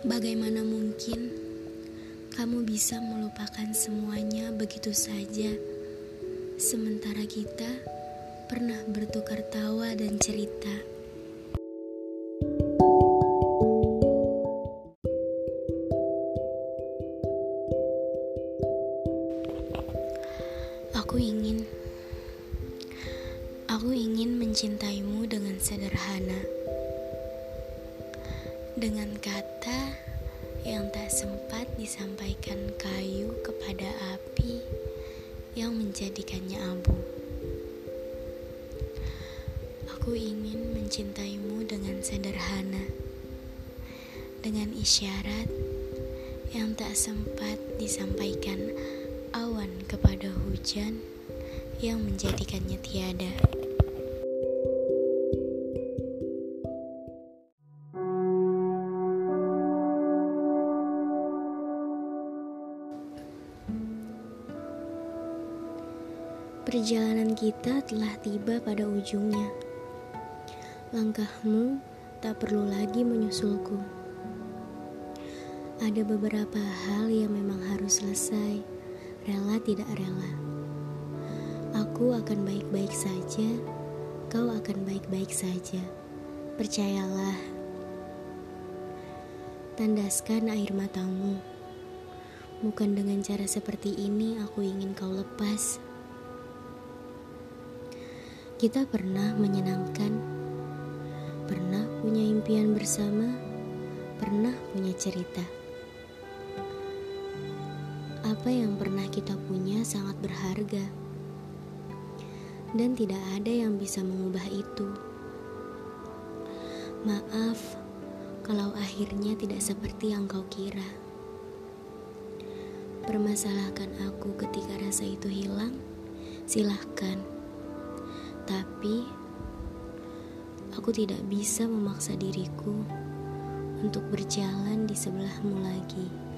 Bagaimana mungkin kamu bisa melupakan semuanya begitu saja, sementara kita pernah bertukar tawa dan cerita? Aku ingin, aku ingin mencintaimu dengan sederhana dengan kata yang tak sempat disampaikan kayu kepada api yang menjadikannya abu. Aku ingin mencintaimu dengan sederhana, dengan isyarat yang tak sempat disampaikan awan kepada hujan yang menjadikannya tiada. Perjalanan kita telah tiba pada ujungnya. Langkahmu tak perlu lagi menyusulku. Ada beberapa hal yang memang harus selesai, rela tidak rela. Aku akan baik-baik saja, kau akan baik-baik saja. Percayalah. Tandaskan air matamu. Bukan dengan cara seperti ini aku ingin kau lepas. Kita pernah menyenangkan, pernah punya impian bersama, pernah punya cerita. Apa yang pernah kita punya sangat berharga, dan tidak ada yang bisa mengubah itu. Maaf kalau akhirnya tidak seperti yang kau kira. Permasalahkan aku ketika rasa itu hilang, silahkan. Tapi aku tidak bisa memaksa diriku untuk berjalan di sebelahmu lagi.